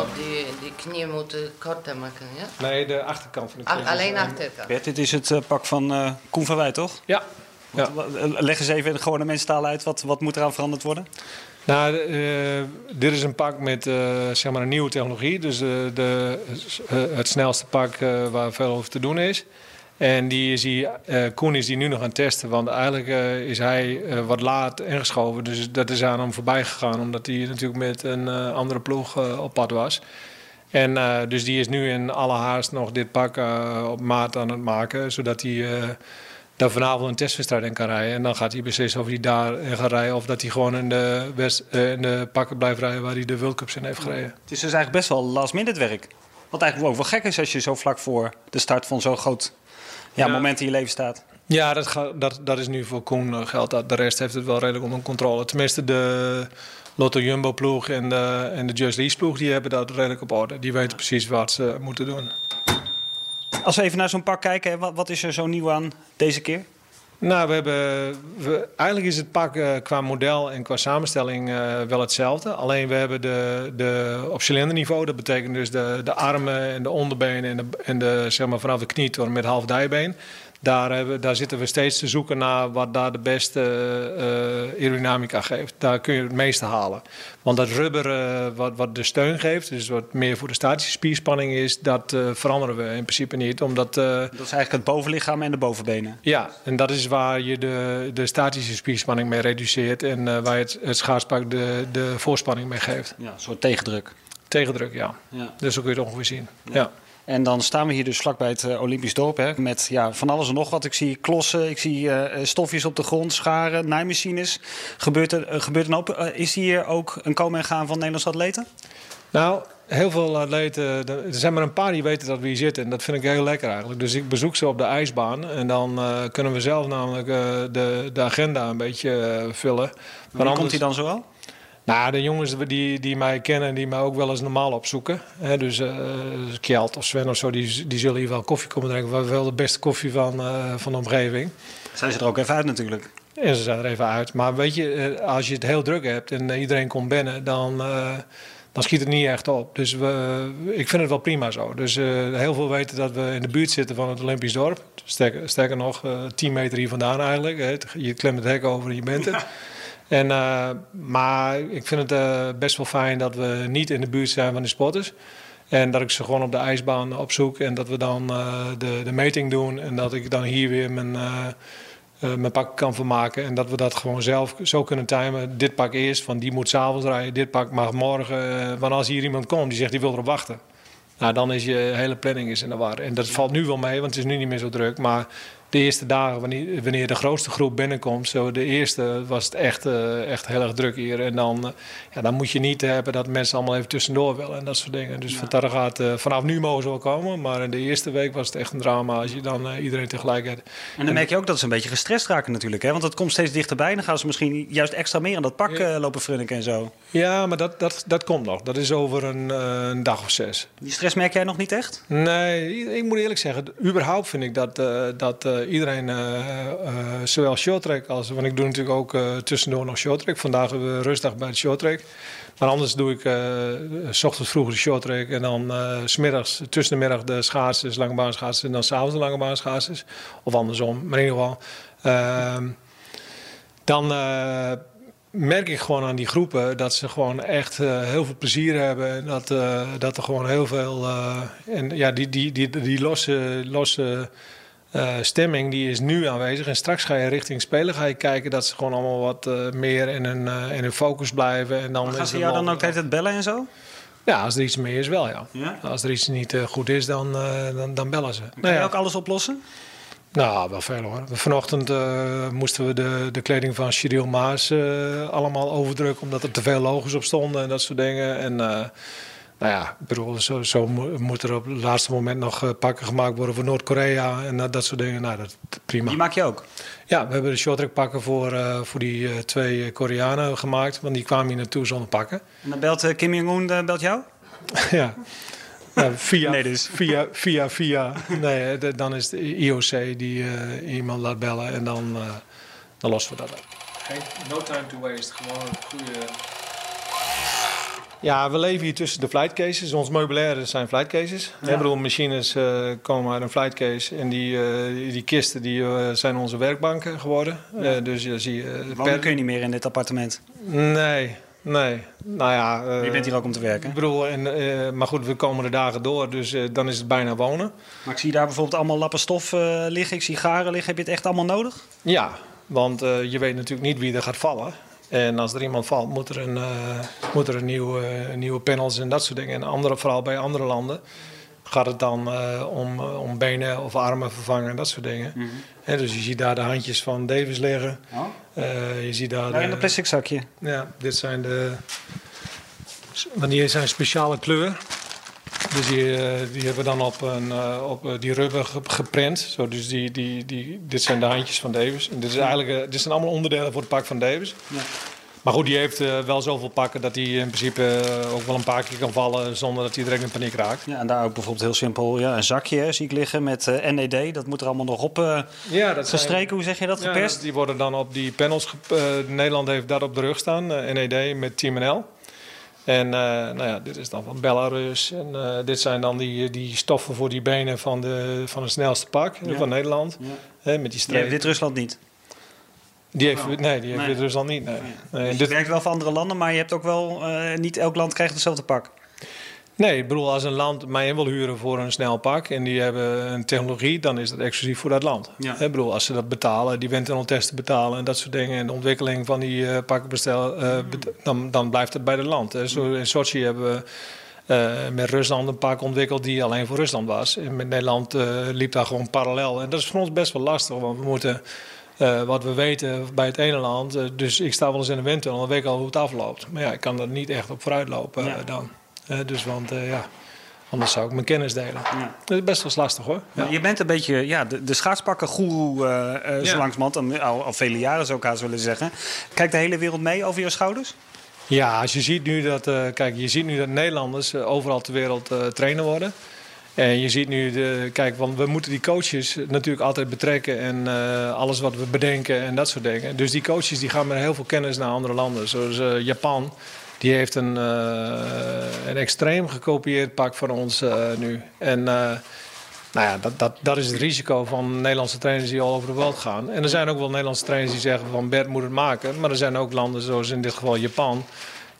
op die, die knieën moeten korter maken, ja? Nee, de achterkant van de Ach, knie. alleen eh, achterkant. Bert, dit is het eh, pak van eh Koen van Wij, toch? Ja. Leg eens even in gewone mensentaal uit. Wat, wat moet eraan veranderd worden? Nou, eh, dit is een pak met eh, zeg maar een nieuwe technologie. Dus eh, de, eh, het snelste pak waar veel over te doen is. En die is die, eh, Koen is die nu nog aan het testen. Want eigenlijk eh, is hij eh, wat laat ingeschoven. Dus dat is aan hem voorbij gegaan. Omdat hij natuurlijk met een andere ploeg op pad was. En dus die is nu in alle haast nog dit pak op maat aan het maken. Zodat hij daar vanavond een testwedstrijd in kan rijden. En dan gaat hij beslissen of hij daarin gaat rijden. Of dat hij gewoon in de, in de pakken blijft rijden waar hij de World Cups in heeft gereden. Het is dus eigenlijk best wel last minute werk. Wat eigenlijk ook wel gek is als je zo vlak voor de start van zo'n groot ja, Ja. moment in je leven staat. Ja, dat, dat, dat is nu voor Koen eh, geldt. Dat. De rest heeft het wel redelijk onder controle. Tenminste, de Lotto Jumbo ploeg en de, en de Just Lease ploeg... die hebben dat redelijk op orde. Die weten precies wat ze moeten doen. Als we even naar zo'n pak kijken, wat, wat is er zo nieuw aan deze keer? Nou, we hebben, we, eigenlijk is het pak eh, qua model en qua samenstelling eh, wel hetzelfde. Alleen we hebben de, de, op cilinderniveau, dat betekent dus de, de armen en de onderbenen en, de, en de, zeg maar vanaf de knie tot met half dijbeen. Daar, hebben, daar zitten we steeds te zoeken naar wat daar de beste eh, aerodynamica geeft. Daar kun je het meeste halen. Want dat rubber eh, wat, wat de steun geeft, dus wat meer voor de statische spierspanning is, dat veranderen we in principe niet. Omdat Dat is eigenlijk het bovenlichaam en de bovenbenen. ja, en dat is waar je de, de statische spierspanning mee reduceert en waar je het, het schaatspak de, de voorspanning mee geeft. Ja, een soort tegendruk. Tegendruk, ja. Ja. Dus zo kun je het ongeveer zien. Ja. En dan staan we hier dus vlakbij het eh, Olympisch dorp. Hè, met ja, van alles en nog wat. Ik zie klossen, ik zie eh, stofjes op de grond, scharen, naaimachines. Gebeurt er, eh, gebeurt er. Eh, is hier ook een komen en gaan van Nederlandse atleten? Nou, heel veel atleten, er zijn maar een paar die weten dat we hier zitten. En dat vind ik heel lekker eigenlijk. Dus ik bezoek ze op de ijsbaan. En dan eh, kunnen we zelf namelijk eh, de, de agenda een beetje eh, vullen. Waar Maar komt hij dan zo wel? Nou, de jongens die, die mij kennen, die mij ook wel eens normaal opzoeken. Hè, dus eh Kjeld of Sven of zo, die, die zullen hier wel koffie komen drinken. We hebben wel de beste koffie van, eh, van de omgeving. Zijn ze er ook even uit natuurlijk. En ze zijn er even uit. Maar weet je, eh, als je het heel druk hebt en iedereen komt binnen, dan, dan schiet het niet echt op. Dus we, ik vind het wel prima zo. Dus heel veel weten dat we in de buurt zitten van het Olympisch dorp. Sterker, sterker nog, eh 10 meter hier vandaan eigenlijk. Je klemt het hek over en je bent het. En, eh, maar ik vind het eh, best wel fijn dat we niet in de buurt zijn van de spotters. En dat ik ze gewoon op de ijsbaan opzoek. En dat we dan eh, de, de meting doen. En dat ik dan hier weer mijn, mijn pak kan vermaken. En dat we dat gewoon zelf zo kunnen timen. Dit pak eerst, van die moet s'avonds rijden. Dit pak mag morgen. want als hier iemand komt die zegt die wil erop wachten. Nou, dan is je hele planning is in de war. En dat valt nu wel mee, want het is nu niet meer zo druk. Maar de eerste dagen, wanneer, wanneer de grootste groep binnenkomt, zo de eerste was het echt, eh, echt heel erg druk hier. En dan, eh, ja, dan moet je niet hebben dat mensen allemaal even tussendoor willen en dat soort dingen. Dus vandaar gaat, eh, vanaf nu mogen ze wel komen, maar in de eerste week was het echt een drama als je dan iedereen tegelijk hebt. En dan merk je ook dat ze een beetje gestrest raken natuurlijk. Hè? Want het komt steeds dichterbij. En dan gaan ze misschien juist extra meer aan dat pak lopen frunniken en zo. Ja, maar dat, dat, dat komt nog. Dat is over een, een dag of zes. Die stress merk jij nog niet echt? Nee, ik moet eerlijk zeggen, überhaupt vind ik dat, dat iedereen, eh, eh, zowel shorttrack als... Want ik doe natuurlijk ook eh, tussendoor nog shorttrack. Vandaag hebben we rustdag bij de shorttrack. Maar anders doe ik eh, s ochtends vroeg de shorttrack en dan eh, smiddags tussen de middag de schaatsers, lange baan en dan s'avonds de lange baan. Of andersom, maar in ieder geval. ehm, dan eh, merk ik gewoon aan die groepen dat ze gewoon echt eh, heel veel plezier hebben. En dat, eh, dat er gewoon heel veel. eh, en ja, die, die, die, die losse, losse eh, stemming die is nu aanwezig. En straks ga je richting spelen ga je kijken dat ze gewoon allemaal wat eh, meer in hun, eh, in hun focus blijven. En dan Maar gaan ze het jou dan ook de hele tijd bellen en zo? Ja, als er iets meer is, wel ja. Ja? Als er iets niet goed is, dan, dan, dan bellen ze. Kan Nou je ja. ook alles oplossen? Nou, wel veel hoor. Vanochtend eh, moesten we de, de kleding van Cyril Maas allemaal overdrukken... omdat er te veel logos op stonden en dat soort dingen. En nou ja, ik bedoel, zo, zo mo- moet er op het laatste moment nog eh, pakken gemaakt worden voor Noord-Korea... en dat, dat soort dingen. Nou, dat prima. Die maak je ook. Ja, we hebben de shorttrack pakken voor, eh, voor die eh, twee Koreanen gemaakt... want die kwamen hier naartoe zonder pakken. En dan belt Kim Jong-un belt jou? ja. Via, Nee, dus. via, via, via. Nee, de- dan is de IOC die eh, iemand laat bellen en dan, eh, dan lossen we dat op. no time to waste. Gewoon een goede. Ja, we leven hier tussen de flight cases. Ons meubilair zijn flight cases. Ja. Ik bedoel, machines uh, komen uit een flight case. En die, uh, die kisten die, uh, zijn onze werkbanken geworden. Ja. dus je zie kun je niet meer in dit appartement? Nee, nee. Nou ja... je bent hier ook om te werken? Ik bedoel, en, maar goed, we komen de dagen door. Dus dan is het bijna wonen. Maar ik zie daar bijvoorbeeld allemaal lappen stof liggen. Ik zie garen liggen. Heb je het echt allemaal nodig? Ja, want je weet natuurlijk niet wie er gaat vallen. En als er iemand valt, moet er een, uh, moet er een nieuwe, nieuwe panels en dat soort dingen. En andere, vooral bij andere landen gaat het dan uh, om, om benen of armen vervangen en dat soort dingen. Mm -hmm. dus je ziet daar de handjes van Davis liggen. Oh. Uh, je ziet daar nou, de, in een plastic zakje. Ja, dit zijn de... Want die zijn speciale kleur. Dus die, die hebben we dan op, een, op die rubber geprint. Zo, dus die, die, die, dit zijn de handjes van Davis. En dit, is eigenlijk, dit zijn allemaal onderdelen voor het pak van Davis. Ja. Maar goed, die heeft uh, wel zoveel pakken dat hij in principe uh, ook wel een paar keer kan vallen zonder dat hij direct in paniek raakt. Ja, en daar ook bijvoorbeeld heel simpel ja, een zakje zie ik liggen met uh, NED. Dat moet er allemaal nog op ja, dat gestreken. Zijn, Hoe zeg je dat? Geperst? Ja, die worden dan op die panels. Nederland heeft dat op de rug staan, NED met Team NL. En nou ja, dit is dan van Belarus. En dit zijn dan die, die stoffen voor die benen van, de, van het snelste pak ja. van Nederland. Ja. met die streep. Wit-Rusland niet? Die heeft, oh. Nee, die heeft nee. Wit-Rusland niet. Nee. nee. Dus je werkt wel voor andere landen, maar je hebt ook wel... Uh, niet elk land krijgt hetzelfde pak. Nee, ik bedoel, als een land mij in wil huren voor een snel pak... en die hebben een technologie, dan is dat exclusief voor dat land. Ja. Ik bedoel, als ze dat betalen, die testen betalen... en dat soort dingen, en de ontwikkeling van die uh, pakken bestel... Uh, dan, dan blijft het bij het land. Hè. Zo, in Sochi hebben we... Uh, met Rusland een pak ontwikkeld die alleen voor Rusland was. En met Nederland uh, liep daar gewoon parallel. En dat is voor ons best wel lastig, want we moeten uh, wat we weten bij het ene land. Dus ik sta wel eens in een windtunnel en weet al hoe het afloopt. Maar ja, ik kan er niet echt op vooruit lopen ja. dan. Dus want ja, anders zou ik mijn kennis delen. Ja. Dat is best wel lastig hoor. Ja. Je bent een beetje ja, de, de schaatspakken-goeroe uh, zo langzamerhand. Al, al vele jaren zou ik haast willen zeggen. Kijkt de hele wereld mee over je schouders? Ja, als je ziet nu dat, kijk, je ziet nu dat Nederlanders overal ter wereld trainer worden. En je ziet nu, de, kijk, want we moeten die coaches natuurlijk altijd betrekken en uh, alles wat we bedenken en dat soort dingen. Dus die coaches die gaan met heel veel kennis naar andere landen. Zoals uh, Japan, die heeft een, uh, een extreem gekopieerd pak van ons nu. En nou ja, dat, dat, dat is het risico van Nederlandse trainers die al over de wereld gaan. En er zijn ook wel Nederlandse trainers die zeggen van Bert moet het maken. Maar er zijn ook landen zoals in dit geval Japan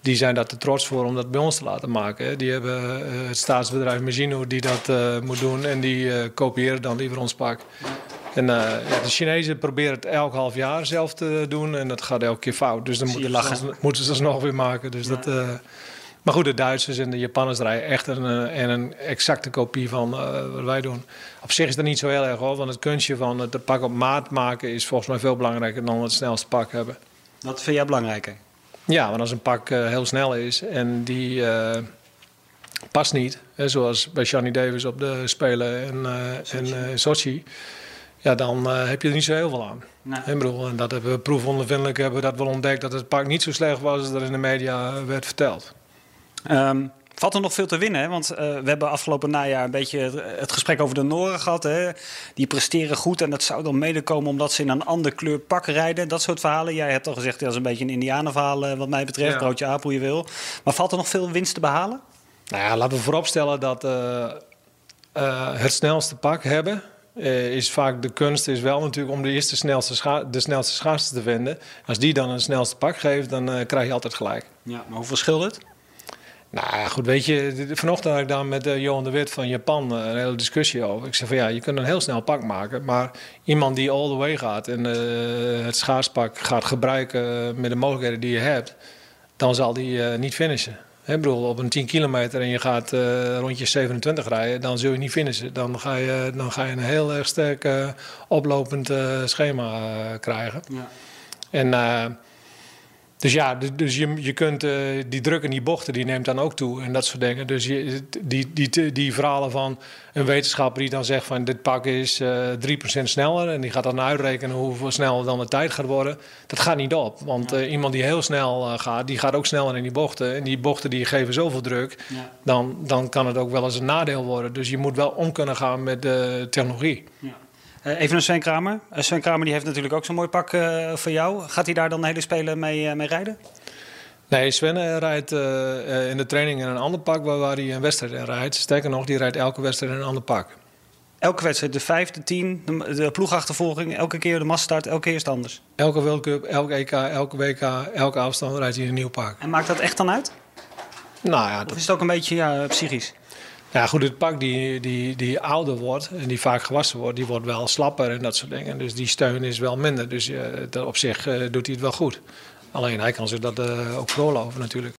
die zijn daar te trots voor om dat bij ons te laten maken. Die hebben het staatsbedrijf Magino die dat moet doen en die kopiëren dan liever ons pak. En ja, de Chinezen proberen het elk half jaar zelf te doen en dat gaat elke keer fout. Dus dan moeten, lachen. Ze, moeten ze nog weer maken. Dus ja. dat, maar goed, de Duitsers en de Japanners draaien echt een, een, een exacte kopie van wat wij doen. Op zich is dat niet zo heel erg hoor, want het kunstje van het pak op maat maken is volgens mij veel belangrijker dan het snelste pak hebben. Wat vind jij belangrijker? Ja, want als een pak uh, heel snel is en die uh, past niet, hè, zoals bij Johnny Davis op de Spelen en, en Sochi, ja, dan heb je er niet zo heel veel aan. Nee. En, bedoel, en dat hebben we proefondervindelijk hebben we dat wel ontdekt dat het pak niet zo slecht was als dat in de media werd verteld. Um, Valt er nog veel te winnen, hè? want uh, we hebben afgelopen najaar een beetje het, gesprek over de Noren gehad. Hè? Die presteren goed en dat zou dan mede komen omdat ze in een andere kleur pak rijden. Dat soort verhalen. Jij hebt al gezegd, dat is een beetje een indianenverhaal uh, wat mij betreft. Ja. Broodje aap, hoe je wil. Maar valt er nog veel winst te behalen? Nou ja, laten we vooropstellen dat het snelste pak hebben... is vaak de kunst is wel natuurlijk om de eerste snelste, de snelste schaarste te vinden. Als die dan een snelste pak geeft, dan krijg je altijd gelijk. Ja, maar hoeveel scheelt het? Nou goed, weet je, vanochtend had ik daar met uh, Johan de Wit van Japan een hele discussie over. Ik zei van ja, je kunt een heel snel pak maken, maar iemand die all the way gaat en het schaarspak gaat gebruiken met de mogelijkheden die je hebt, dan zal die niet finishen. Bedoel, op een 10 kilometer en je gaat rondje 27 rijden, dan zul je niet finishen. Dan ga je, dan ga je een heel erg sterk oplopend schema krijgen. Ja. En dus ja, dus je, je kunt uh, die druk en die bochten, die neemt dan ook toe en dat soort dingen. Dus je, die, die, die verhalen van een wetenschapper die dan zegt van dit pak is uh, eh, 3% sneller en die gaat dan uitrekenen hoeveel sneller dan de tijd gaat worden. Dat gaat niet op, want uh, iemand die heel snel gaat, die gaat ook sneller in die bochten. En die bochten die geven zoveel druk, ja. dan, dan kan het ook wel eens een nadeel worden. Dus je moet wel om kunnen gaan met de technologie. Ja. Uh, even naar Sven Kramer. Uh, Sven Kramer die heeft natuurlijk ook zo'n mooi pak uh, voor jou. Gaat hij daar dan de hele spelen mee, mee rijden? Nee, Sven rijdt uh, in de training in een ander pak waar, hij een wedstrijd in rijdt. Sterker nog, die rijdt elke wedstrijd in een ander pak. Elke wedstrijd, de vijfde, tien, de, de ploegachtervolging, elke keer de massastart, elke keer is het anders? Elke World Cup, elke EK, elke WK, elke afstand rijdt hij in een nieuw pak. En maakt dat echt dan uit? Nou ja, dat... is het ook een beetje ja, psychisch? Ja, goed, het pak die, die, die ouder wordt en die vaak gewassen wordt, die wordt wel slapper en dat soort dingen. Dus die steun is wel minder. Dus uh, op zich uh, doet hij het wel goed. Alleen hij kan zich dat uh, ook veroorloven natuurlijk.